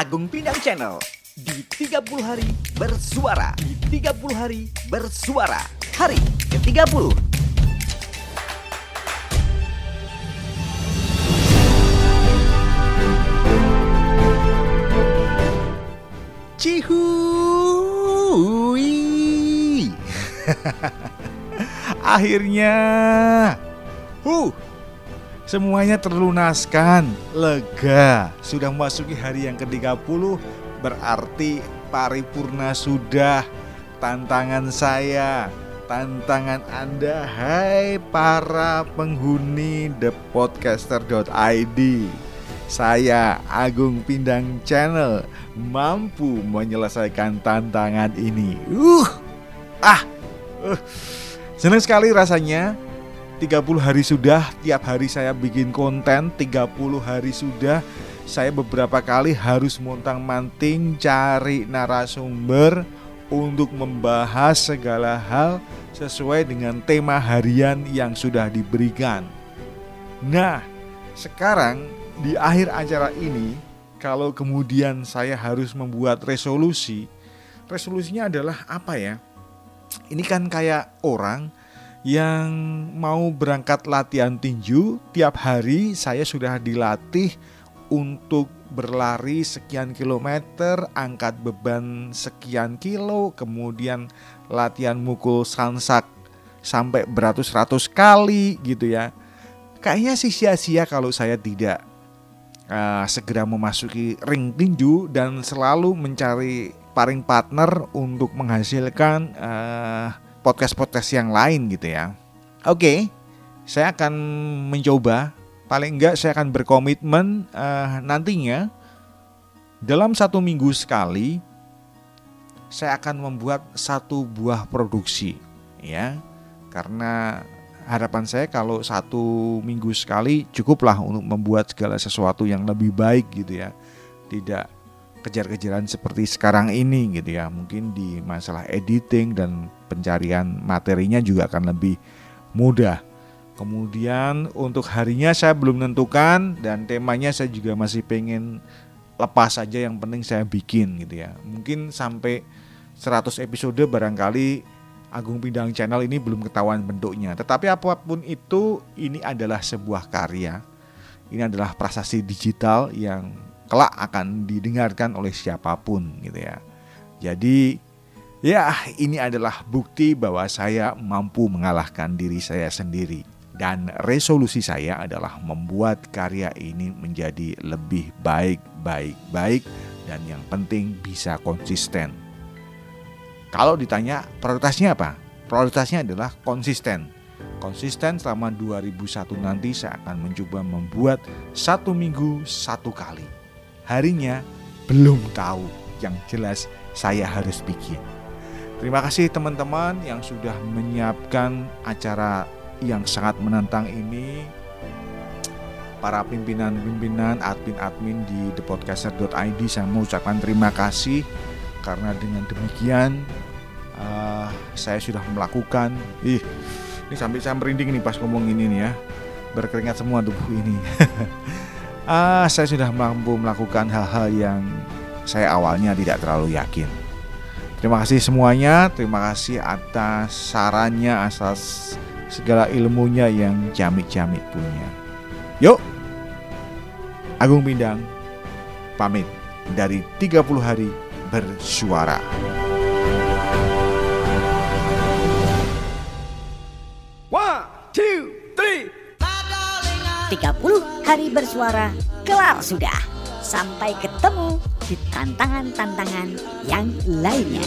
Agung Pindang Channel. Di 30 hari bersuara. Di 30 hari bersuara. Hari ke-30 Cihui. Akhirnya. Huh Semuanya terlunaskan, lega. Sudah memasuki hari yang ke-30, berarti paripurna sudah. Tantangan saya, tantangan Anda, hai para penghuni thepodcaster.id. Saya Agung Pindang Channel mampu menyelesaikan tantangan ini. Uh, ah, uh, senang sekali rasanya 30 hari sudah tiap hari saya bikin konten 30 hari sudah saya beberapa kali harus montang manting cari narasumber untuk membahas segala hal sesuai dengan tema harian yang sudah diberikan. Nah, sekarang di akhir acara ini kalau kemudian saya harus membuat resolusi, resolusinya adalah apa ya? Ini kan kayak orang yang mau berangkat latihan tinju, tiap hari saya sudah dilatih untuk berlari sekian kilometer, angkat beban sekian kilo, kemudian latihan mukul sansak sampai beratus-ratus kali gitu ya. Kayaknya sih sia-sia kalau saya tidak uh, segera memasuki ring tinju dan selalu mencari paring partner untuk menghasilkan uh, podcast-podcast yang lain gitu ya. Oke, saya akan mencoba. Paling enggak saya akan berkomitmen uh, nantinya dalam satu minggu sekali saya akan membuat satu buah produksi ya karena harapan saya kalau satu minggu sekali cukuplah untuk membuat segala sesuatu yang lebih baik gitu ya tidak kejar-kejaran seperti sekarang ini gitu ya mungkin di masalah editing dan pencarian materinya juga akan lebih mudah. Kemudian untuk harinya saya belum menentukan dan temanya saya juga masih pengen lepas saja yang penting saya bikin gitu ya. Mungkin sampai 100 episode barangkali Agung Pindang Channel ini belum ketahuan bentuknya. Tetapi apa pun itu ini adalah sebuah karya. Ini adalah prasasti digital yang kelak akan didengarkan oleh siapa pun gitu ya. Jadi Ya, ini adalah bukti bahwa saya mampu mengalahkan diri saya sendiri. Dan resolusi saya adalah membuat karya ini menjadi lebih baik, baik, baik, dan yang penting bisa konsisten. Kalau ditanya prioritasnya apa? Prioritasnya adalah konsisten. Konsisten selama 2001 nanti saya akan mencoba membuat satu minggu satu kali. Harinya belum tahu, yang jelas saya harus bikin. Terima kasih teman-teman yang sudah menyiapkan acara yang sangat menantang ini. Para pimpinan-pimpinan, admin-admin di thepodcaster.id saya mau ucapkan terima kasih karena dengan demikian uh, saya sudah melakukan ih ini sampai saya merinding nih pas ngomong ini nih ya berkeringat semua tubuh ini uh, saya sudah mampu melakukan hal-hal yang saya awalnya tidak terlalu yakin Terima kasih semuanya, terima kasih atas sarannya, atas segala ilmunya yang jamik-jamik punya. Yuk, Agung Bindang pamit dari 30 hari bersuara. Bersuara kelar sudah. Sampai ketemu di tantangan-tantangan yang lainnya.